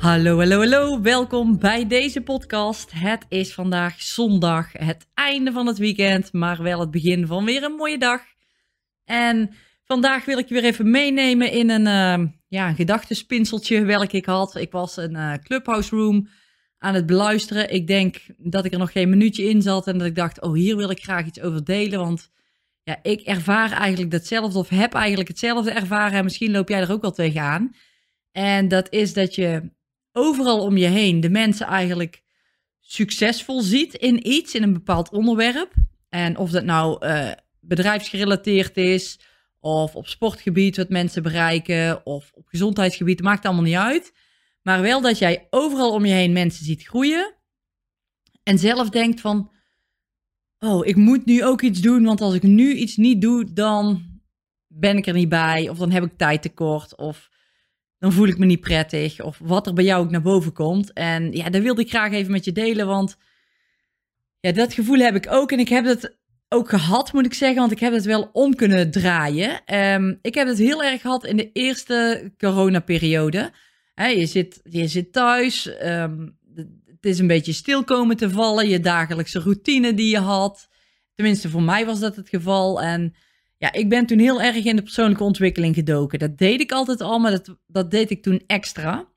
Hallo, hallo, hallo. Welkom bij deze podcast. Het is vandaag zondag, het einde van het weekend, maar wel het begin van weer een mooie dag. En vandaag wil ik je weer even meenemen in een, uh, ja, welke ik had. Ik was een uh, clubhouse room aan het beluisteren. Ik denk dat ik er nog geen minuutje in zat en dat ik dacht, oh hier wil ik graag iets over delen, want ja, ik ervaar eigenlijk hetzelfde of heb eigenlijk hetzelfde ervaren en misschien loop jij er ook wel tegenaan. En dat is dat je overal om je heen de mensen eigenlijk succesvol ziet in iets, in een bepaald onderwerp. En of dat nou uh, bedrijfsgerelateerd is, of op sportgebied wat mensen bereiken, of op gezondheidsgebied, maakt allemaal niet uit. Maar wel dat jij overal om je heen mensen ziet groeien. En zelf denkt van, oh, ik moet nu ook iets doen, want als ik nu iets niet doe, dan ben ik er niet bij, of dan heb ik tijd tekort, of dan voel ik me niet prettig. Of wat er bij jou ook naar boven komt. En ja, dat wilde ik graag even met je delen. Want ja, dat gevoel heb ik ook. En ik heb het ook gehad, moet ik zeggen. Want ik heb het wel om kunnen draaien. Um, ik heb het heel erg gehad in de eerste coronaperiode. He, je, zit, je zit thuis. Um, het is een beetje stil komen te vallen. Je dagelijkse routine die je had. Tenminste, voor mij was dat het geval. En ja, ik ben toen heel erg in de persoonlijke ontwikkeling gedoken. Dat deed ik altijd al, maar dat, dat deed ik toen extra.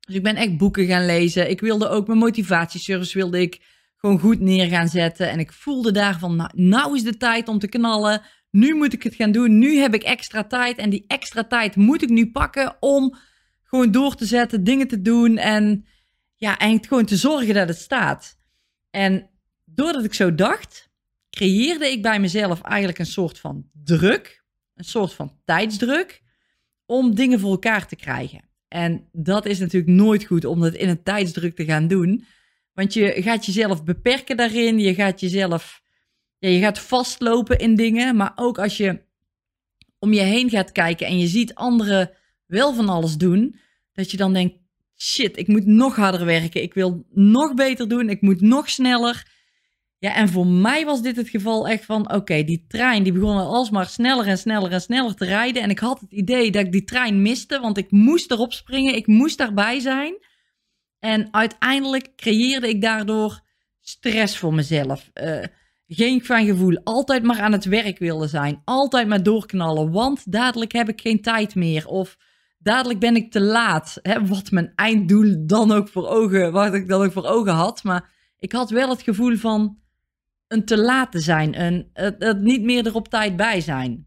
Dus ik ben echt boeken gaan lezen. Ik wilde ook mijn motivatieservice wilde ik gewoon goed neer gaan zetten. En ik voelde daarvan, nou, nou is de tijd om te knallen. Nu moet ik het gaan doen. Nu heb ik extra tijd. En die extra tijd moet ik nu pakken om gewoon door te zetten, dingen te doen. En ja, eigenlijk gewoon te zorgen dat het staat. En doordat ik zo dacht, creëerde ik bij mezelf eigenlijk een soort van druk, een soort van tijdsdruk, om dingen voor elkaar te krijgen. En dat is natuurlijk nooit goed om dat in een tijdsdruk te gaan doen. Want je gaat jezelf beperken daarin. Je gaat jezelf. Je gaat vastlopen in dingen. Maar ook als je om je heen gaat kijken en je ziet anderen wel van alles doen. Dat je dan denkt: shit, ik moet nog harder werken. Ik wil nog beter doen. Ik moet nog sneller. Ja, en voor mij was dit het geval echt van, oké, die trein die begon alsmaar sneller en sneller en sneller te rijden. En ik had het idee dat ik die trein miste, want ik moest erop springen, ik moest daarbij zijn. En uiteindelijk creëerde ik daardoor stress voor mezelf. Uh, geen fijn gevoel, altijd maar aan het werk willen zijn, altijd maar doorknallen, want dadelijk heb ik geen tijd meer. Of dadelijk ben ik te laat, hè, wat mijn einddoel dan ook voor ogen, wat ik dan ook voor ogen had. Maar ik had wel het gevoel van, een te laat te zijn, een, het, niet meer er op tijd bij zijn.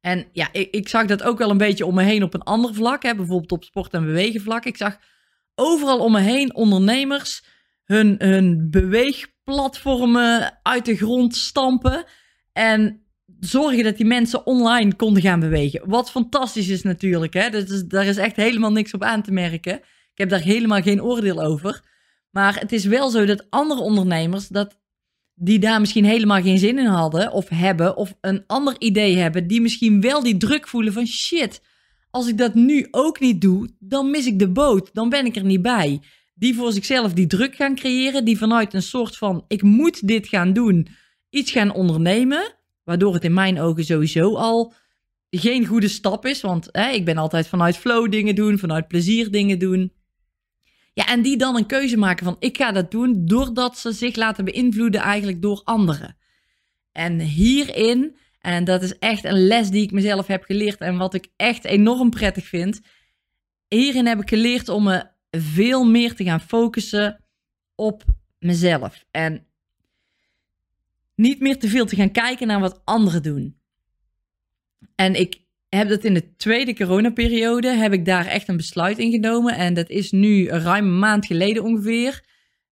En ja, ik, ik, zag dat ook wel een beetje om me heen op een ander vlak, hè, bijvoorbeeld op sport- en bewegen vlak. Ik zag overal om me heen ondernemers hun, hun beweegplatformen uit de grond stampen en zorgen dat die mensen online konden gaan bewegen. Wat fantastisch is natuurlijk, hè? Dus, daar is echt helemaal niks op aan te merken. Ik heb daar helemaal geen oordeel over. Maar het is wel zo dat andere ondernemers dat die daar misschien helemaal geen zin in hadden of hebben of een ander idee hebben, die misschien wel die druk voelen van shit, als ik dat nu ook niet doe, dan mis ik de boot, dan ben ik er niet bij. Die voor zichzelf die druk gaan creëren, die vanuit een soort van ik moet dit gaan doen, iets gaan ondernemen, waardoor het in mijn ogen sowieso al geen goede stap is, want hè, ik ben altijd vanuit flow dingen doen, vanuit plezier dingen doen. Ja, en die dan een keuze maken van ik ga dat doen doordat ze zich laten beïnvloeden eigenlijk door anderen. En hierin, en dat is echt een les die ik mezelf heb geleerd en wat ik echt enorm prettig vind. Hierin heb ik geleerd om me veel meer te gaan focussen op mezelf. En niet meer te veel te gaan kijken naar wat anderen doen. En ik heb dat in de tweede coronaperiode, heb ik daar echt een besluit in genomen. En dat is nu ruim een maand geleden ongeveer.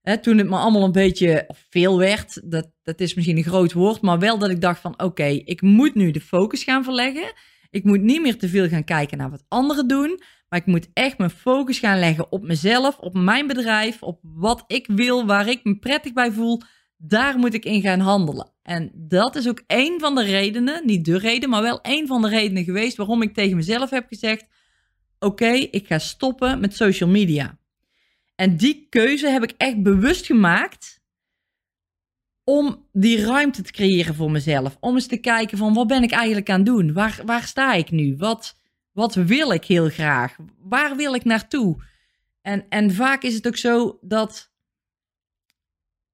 Hè, toen het me allemaal een beetje veel werd, dat, dat is misschien een groot woord, maar wel dat ik dacht van oké, ik moet nu de focus gaan verleggen. Ik moet niet meer te veel gaan kijken naar wat anderen doen, maar ik moet echt mijn focus gaan leggen op mezelf, op mijn bedrijf, op wat ik wil, waar ik me prettig bij voel. Daar moet ik in gaan handelen. En dat is ook een van de redenen, niet de reden, maar wel een van de redenen geweest waarom ik tegen mezelf heb gezegd: Oké, ik ga stoppen met social media. En die keuze heb ik echt bewust gemaakt om die ruimte te creëren voor mezelf. Om eens te kijken van wat ben ik eigenlijk aan het doen? Waar, waar sta ik nu? Wat, wat wil ik heel graag? Waar wil ik naartoe? En, en vaak is het ook zo dat.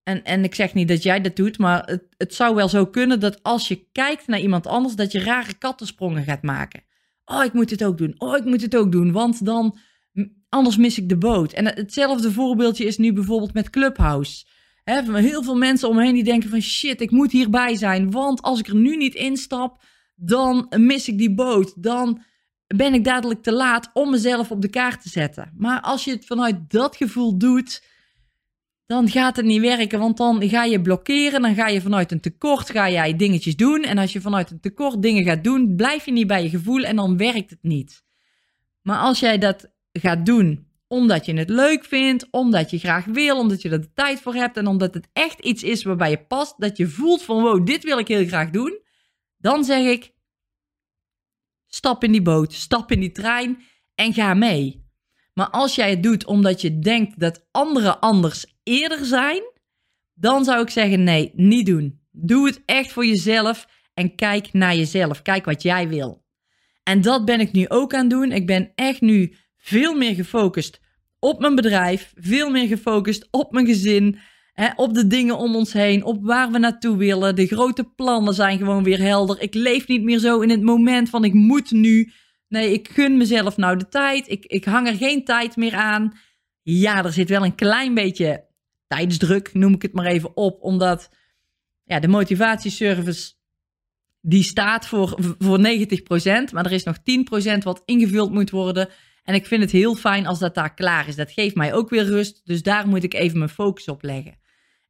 En, en ik zeg niet dat jij dat doet, maar het, het zou wel zo kunnen dat als je kijkt naar iemand anders, dat je rare kattensprongen gaat maken. Oh, ik moet het ook doen. Oh, ik moet het ook doen. Want dan, anders mis ik de boot. En hetzelfde voorbeeldje is nu bijvoorbeeld met Clubhouse. He, heel veel mensen omheen die denken van shit, ik moet hierbij zijn. Want als ik er nu niet instap, dan mis ik die boot. Dan ben ik dadelijk te laat om mezelf op de kaart te zetten. Maar als je het vanuit dat gevoel doet, dan gaat het niet werken. Want dan ga je blokkeren, dan ga je vanuit een tekort, ga jij dingetjes doen. En als je vanuit een tekort dingen gaat doen, blijf je niet bij je gevoel en dan werkt het niet. Maar als jij dat gaat doen omdat je het leuk vindt, omdat je graag wil, omdat je er de tijd voor hebt en omdat het echt iets is waarbij je past, dat je voelt van wow, dit wil ik heel graag doen, dan zeg ik, stap in die boot, stap in die trein en ga mee. Maar als jij het doet omdat je denkt dat anderen anders eerder zijn, dan zou ik zeggen nee, niet doen. Doe het echt voor jezelf en kijk naar jezelf. Kijk wat jij wil. En dat ben ik nu ook aan het doen. Ik ben echt nu veel meer gefocust op mijn bedrijf, veel meer gefocust op mijn gezin, hè, op de dingen om ons heen, op waar we naartoe willen. De grote plannen zijn gewoon weer helder. Ik leef niet meer zo in het moment van ik moet nu. Nee, ik gun mezelf nou de tijd. Ik, ik hang er geen tijd meer aan. Ja, er zit wel een klein beetje tijdsdruk, noem ik het maar even op, omdat ja, de motivatieservice die staat voor, voor 90%, maar er is nog 10% wat ingevuld moet worden. En ik vind het heel fijn als dat daar klaar is. Dat geeft mij ook weer rust. Dus daar moet ik even mijn focus op leggen.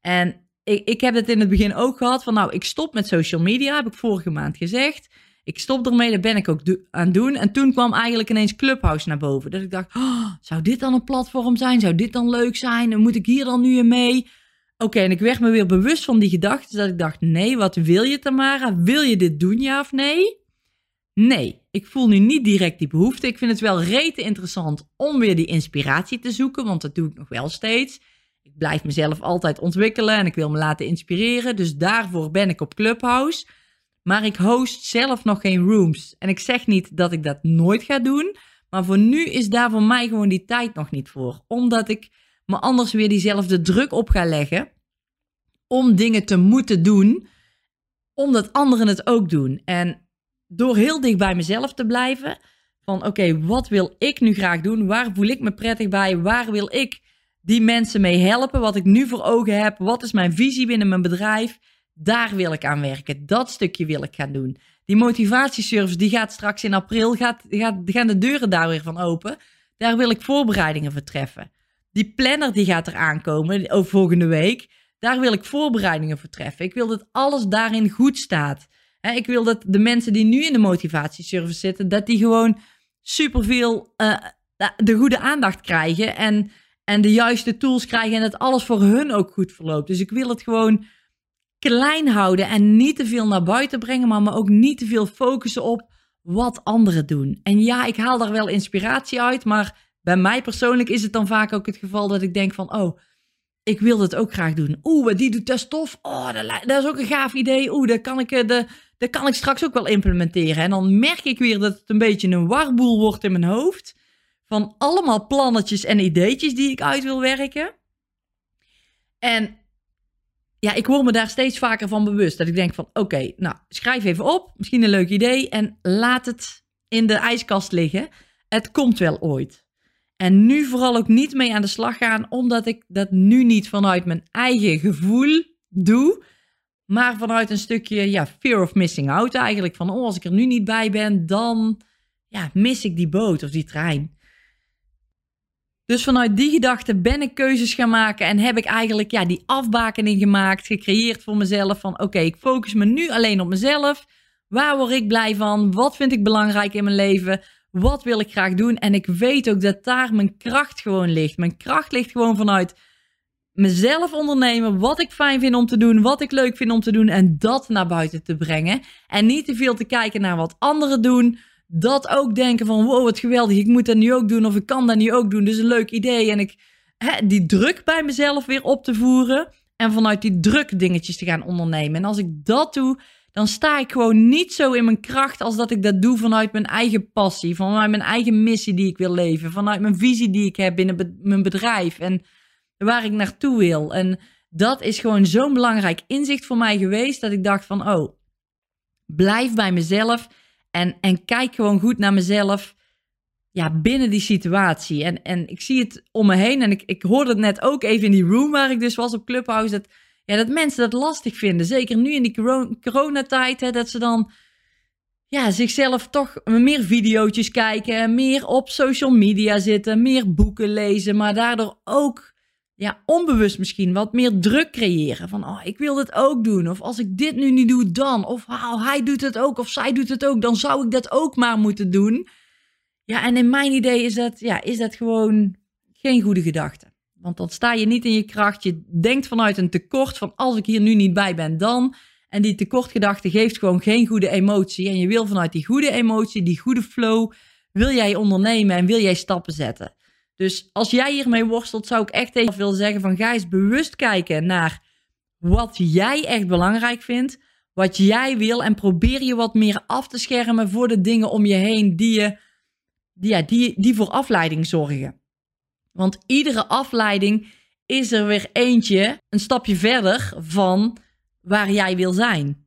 En ik, ik heb het in het begin ook gehad van nou, ik stop met social media, heb ik vorige maand gezegd. Ik stop ermee, dat ben ik ook aan doen. En toen kwam eigenlijk ineens Clubhouse naar boven. Dat ik dacht, oh, zou dit dan een platform zijn? Zou dit dan leuk zijn? En moet ik hier dan nu in mee? Oké, en ik werd me weer bewust van die gedachte. Dat ik dacht, nee, wat wil je Tamara? Wil je dit doen, ja of nee? Nee, ik voel nu niet direct die behoefte. Ik vind het wel rete interessant om weer die inspiratie te zoeken, want dat doe ik nog wel steeds. Ik blijf mezelf altijd ontwikkelen en ik wil me laten inspireren. Dus daarvoor ben ik op Clubhouse. Maar ik host zelf nog geen rooms. En ik zeg niet dat ik dat nooit ga doen. Maar voor nu is daar voor mij gewoon die tijd nog niet voor. Omdat ik me anders weer diezelfde druk op ga leggen. Om dingen te moeten doen. Omdat anderen het ook doen. En door heel dicht bij mezelf te blijven. Van oké, wat wil ik nu graag doen? Waar voel ik me prettig bij? Waar wil ik die mensen mee helpen? Wat ik nu voor ogen heb? Wat is mijn visie binnen mijn bedrijf? Daar wil ik aan werken. Dat stukje wil ik gaan doen. Die motivatieservice die gaat straks in april, gaat, gaat, gaan de deuren daar weer van open. Daar wil ik voorbereidingen voor treffen. Die planner die gaat er aankomen over volgende week. Daar wil ik voorbereidingen voor treffen. Ik wil dat alles daarin goed staat ik wil dat de mensen die nu in de motivatieservice zitten, dat die gewoon superveel uh, de goede aandacht krijgen en, en de juiste tools krijgen en dat alles voor hun ook goed verloopt. Dus ik wil het gewoon klein houden en niet te veel naar buiten brengen, maar me ook niet te veel focussen op wat anderen doen. En ja, ik haal daar wel inspiratie uit, maar bij mij persoonlijk is het dan vaak ook het geval dat ik denk van, oh, ik wil dat ook graag doen. Oeh, die doet dat stof. Oh, dat, dat, is ook een gaaf idee. Oeh, dat kan ik de, dat kan ik straks ook wel implementeren. En dan merk ik weer dat het een beetje een warboel wordt in mijn hoofd. Van allemaal plannetjes en ideetjes die ik uit wil werken. En ja, ik word me daar steeds vaker van bewust. Dat ik denk van, oké, nou, schrijf even op. Misschien een leuk idee. En laat het in de ijskast liggen. Het komt wel ooit. En nu vooral ook niet mee aan de slag gaan, omdat ik dat nu niet vanuit mijn eigen gevoel doe. Maar vanuit een stukje ja, fear of missing out eigenlijk. Van oh, als ik er nu niet bij ben, dan ja, mis ik die boot of die trein. Dus vanuit die gedachte ben ik keuzes gaan maken en heb ik eigenlijk ja, die afbakening gemaakt, gecreëerd voor mezelf. Van oké, ik focus me nu alleen op mezelf. Waar word ik blij van? Wat vind ik belangrijk in mijn leven? Wat wil ik graag doen? En ik weet ook dat daar mijn kracht gewoon ligt. Mijn kracht ligt gewoon vanuit mezelf ondernemen, wat ik fijn vind om te doen, wat ik leuk vind om te doen en dat naar buiten te brengen. En niet te veel te kijken naar wat anderen doen. Dat ook denken van wow, wat geweldig, ik moet dat nu ook doen of ik kan dat nu ook doen. Dus een leuk idee. En ik, hè, die druk bij mezelf weer op te voeren en vanuit die druk dingetjes te gaan ondernemen. En als ik dat doe, dan sta ik gewoon niet zo in mijn kracht als dat ik dat doe vanuit mijn eigen passie, vanuit mijn eigen missie die ik wil leven, vanuit mijn visie die ik heb binnen mijn bedrijf en waar ik naartoe wil. En dat is gewoon zo'n belangrijk inzicht voor mij geweest dat ik dacht van, oh, blijf bij mezelf en, en kijk gewoon goed naar mezelf ja, binnen die situatie. En, en ik zie het om me heen en ik, ik hoorde het net ook even in die room waar ik dus was op Clubhouse, dat ja, dat mensen dat lastig vinden. Zeker nu in die coronatijd, hè, dat ze dan ja, zichzelf toch meer video's kijken, meer op social media zitten, meer boeken lezen, maar daardoor ook ja, onbewust misschien wat meer druk creëren. Van, oh, ik wil dit ook doen. Of als ik dit nu niet doe, dan. Of oh, hij doet het ook, of zij doet het ook, dan zou ik dat ook maar moeten doen. Ja, en in mijn idee is dat, ja, is dat gewoon geen goede gedachte. Want dan sta je niet in je kracht. Je denkt vanuit een tekort van als ik hier nu niet bij ben, dan. En die tekortgedachte geeft gewoon geen goede emotie. En je wil vanuit die goede emotie, die goede flow, wil jij ondernemen en wil jij stappen zetten. Dus als jij hiermee worstelt, zou ik echt even willen zeggen van ga eens bewust kijken naar wat jij echt belangrijk vindt. Wat jij wil en probeer je wat meer af te schermen voor de dingen om je heen die, je, die, ja, die, die voor afleiding zorgen. Want iedere afleiding is er weer eentje een stapje verder van waar jij wil zijn.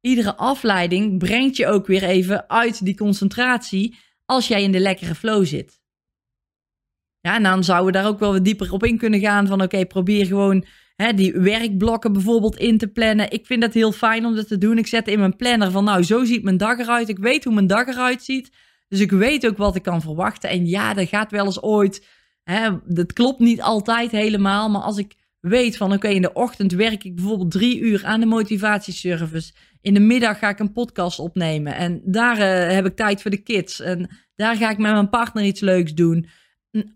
Iedere afleiding brengt je ook weer even uit die concentratie als jij in de lekkere flow zit. Ja, en dan zouden we daar ook wel wat dieper op in kunnen gaan van oké, probeer gewoon hè, die werkblokken bijvoorbeeld in te plannen. Ik vind dat heel fijn om dat te doen. Ik zet in mijn planner van nou, zo ziet mijn dag eruit. Ik weet hoe mijn dag eruit ziet. Dus ik weet ook wat ik kan verwachten. En ja, er gaat wel eens ooit Hè, dat klopt niet altijd helemaal, maar als ik weet van oké, in de ochtend werk ik bijvoorbeeld drie uur aan de motivatieservice. In de middag ga ik een podcast opnemen en daar uh, heb ik tijd voor de kids. En daar ga ik met mijn partner iets leuks doen.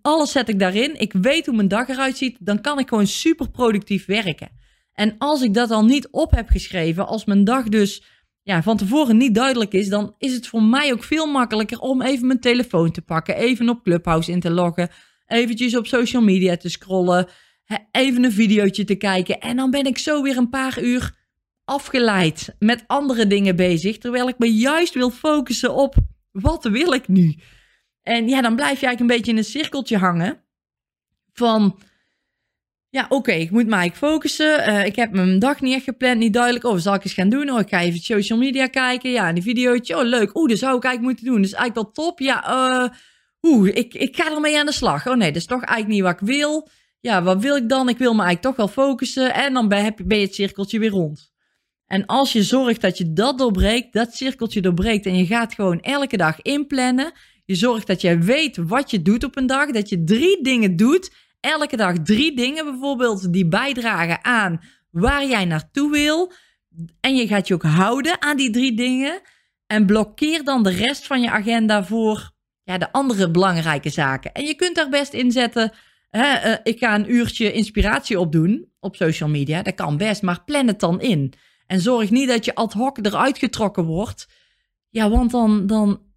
Alles zet ik daarin. Ik weet hoe mijn dag eruit ziet. Dan kan ik gewoon super productief werken. En als ik dat al niet op heb geschreven, als mijn dag dus ja, van tevoren niet duidelijk is, dan is het voor mij ook veel makkelijker om even mijn telefoon te pakken, even op Clubhouse in te loggen, eventjes op social media te scrollen, even een videootje te kijken. En dan ben ik zo weer een paar uur afgeleid met andere dingen bezig, terwijl ik me juist wil focussen op wat wil ik nu. En ja, dan blijf je eigenlijk een beetje in een cirkeltje hangen van... Ja, oké, ik moet mij focussen. Uh, ik heb mijn dag niet echt gepland, niet duidelijk. Oh, zal ik eens gaan doen? Oh, ik ga even social media kijken. Ja, die videootje. Oh, leuk. Oeh, dat zou ik eigenlijk moeten doen. Dus eigenlijk wel top. Ja, uh, oeh, ik, ik ga ermee aan de slag. Oh nee, dat is toch eigenlijk niet wat ik wil. Ja, wat wil ik dan? Ik wil me eigenlijk toch wel focussen. En dan ben, ben je het cirkeltje weer rond. En als je zorgt dat je dat doorbreekt, dat cirkeltje doorbreekt en je gaat gewoon elke dag inplannen. Je zorgt dat jij weet wat je doet op een dag. Dat je drie dingen doet. Elke dag drie dingen bijvoorbeeld die bijdragen aan waar jij naartoe wil. En je gaat je ook houden aan die drie dingen. En blokkeer dan de rest van je agenda voor ja, de andere belangrijke zaken. En je kunt daar best in zetten. Hè, eh, ik ga een uurtje inspiratie opdoen op social media. Dat kan best, maar plan het dan in. En zorg niet dat je ad hoc eruit getrokken wordt. Ja, want dan, dan,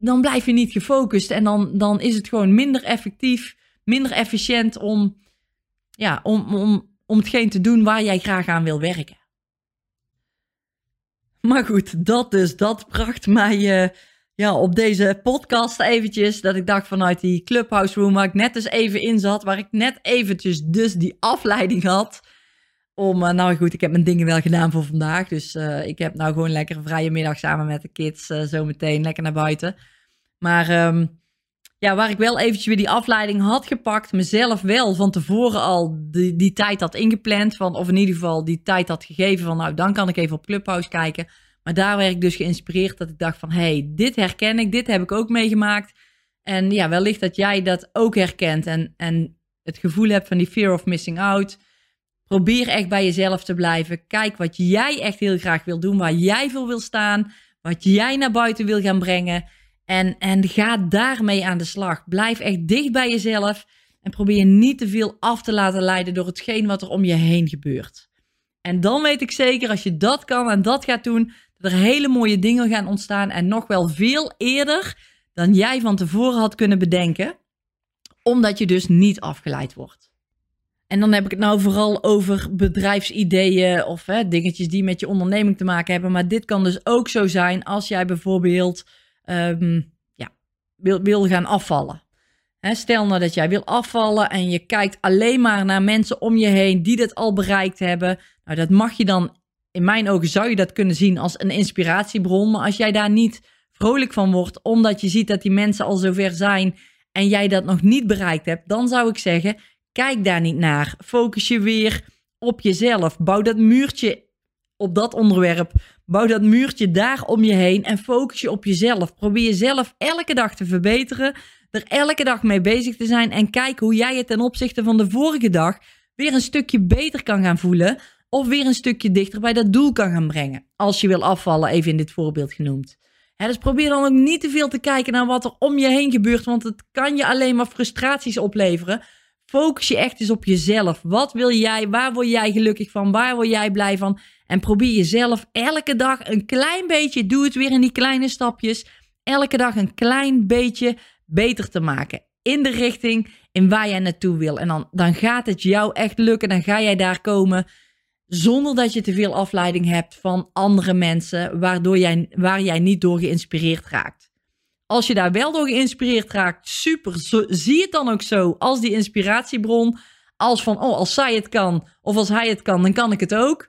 dan blijf je niet gefocust. En dan, dan is het gewoon minder effectief, minder efficiënt om, ja, om, om, om hetgeen te doen waar jij graag aan wil werken. Maar goed, dat dus, dat bracht mij uh, ja, op deze podcast eventjes. Dat ik dacht vanuit die clubhouse room waar ik net eens even in zat. Waar ik net eventjes dus die afleiding had. Om, uh, nou goed, ik heb mijn dingen wel gedaan voor vandaag. Dus uh, ik heb nou gewoon lekker een vrije middag samen met de kids. Uh, zo meteen lekker naar buiten. Maar um, ja, waar ik wel eventjes weer die afleiding had gepakt. Mezelf wel van tevoren al die, die tijd had ingepland. Van, of in ieder geval die tijd had gegeven van nou dan kan ik even op Clubhouse kijken. Maar daar werd ik dus geïnspireerd dat ik dacht van... hey, dit herken ik, dit heb ik ook meegemaakt. En ja, wellicht dat jij dat ook herkent en, en het gevoel hebt van die fear of missing out. Probeer echt bij jezelf te blijven. Kijk wat jij echt heel graag wil doen, waar jij voor wil staan, wat jij naar buiten wil gaan brengen. En, en ga daarmee aan de slag. Blijf echt dicht bij jezelf En probeer niet te veel af te laten leiden door hetgeen wat er om je heen gebeurt. En dan weet ik zeker, als je dat kan en dat gaat doen, dat er hele mooie dingen gaan ontstaan. En nog wel veel eerder dan jij van tevoren had kunnen bedenken. Omdat je dus niet afgeleid wordt. En dan heb ik het nou vooral over bedrijfsideeën of hè, dingetjes die met je onderneming te maken hebben. Maar dit kan dus ook zo zijn als jij bijvoorbeeld ehm, ja, wil, wil gaan afvallen. Hè, stel nou dat jij wil afvallen en je kijkt alleen maar naar mensen om je heen die dit al bereikt hebben. Nou, dat mag je dan, in mijn ogen zou je dat kunnen zien als een inspiratiebron. Maar als jij daar niet vrolijk van wordt, omdat je ziet dat die mensen al zover zijn en jij dat nog niet bereikt hebt, dan zou ik zeggen, Kijk daar niet naar. Focus je weer op jezelf. Bouw dat muurtje op dat onderwerp. Bouw dat muurtje daar om je heen en focus je op jezelf. Probeer jezelf elke dag te verbeteren. Er elke dag mee bezig te zijn en kijk hoe jij het ten opzichte van de vorige dag weer een stukje beter kan gaan voelen. Of weer een stukje dichter bij dat doel kan gaan brengen. Als je wil afvallen, even in dit voorbeeld genoemd. dus probeer dan ook niet te veel te kijken naar wat er om je heen gebeurt, want het kan je alleen maar frustraties opleveren. Focus je echt eens op jezelf. Wat wil jij? Waar word jij gelukkig van? Waar word jij blij van? En probeer jezelf elke dag een klein beetje, doe het weer in die kleine stapjes, elke dag een klein beetje beter te maken. In de richting in waar jij naartoe wil. En dan, dan gaat het jou echt lukken. Dan ga jij daar komen zonder dat je te veel afleiding hebt van andere mensen, waardoor jij, waar jij niet door geïnspireerd raakt. Als je daar wel door geïnspireerd raakt, super. zie het dan ook zo als die inspiratiebron. Als van, oh, als zij het kan of als hij het kan, dan kan ik het ook.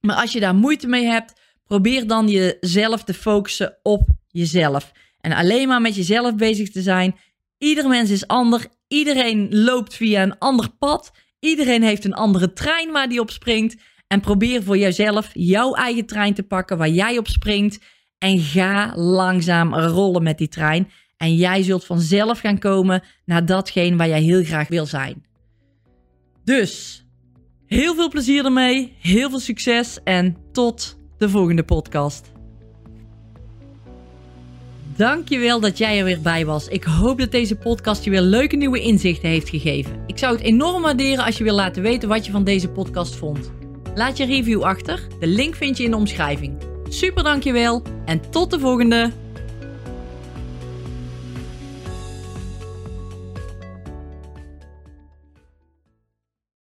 Maar als je daar moeite mee hebt, probeer dan jezelf te focussen op jezelf. En alleen maar met jezelf bezig te zijn. Ieder mens is ander. Iedereen loopt via een ander pad. Iedereen heeft een andere trein waar die op springt. En probeer voor jezelf jouw eigen trein te pakken waar jij op springt. En ga langzaam rollen met die trein. En jij zult vanzelf gaan komen naar datgene waar jij heel graag wil zijn. Dus heel veel plezier ermee, heel veel succes en tot de volgende podcast. Dankjewel dat jij er weer bij was. Ik hoop dat deze podcast je weer leuke nieuwe inzichten heeft gegeven. Ik zou het enorm waarderen als je wil laten weten wat je van deze podcast vond. Laat je review achter. De link vind je in de omschrijving. Super dankjewel en tot de volgende!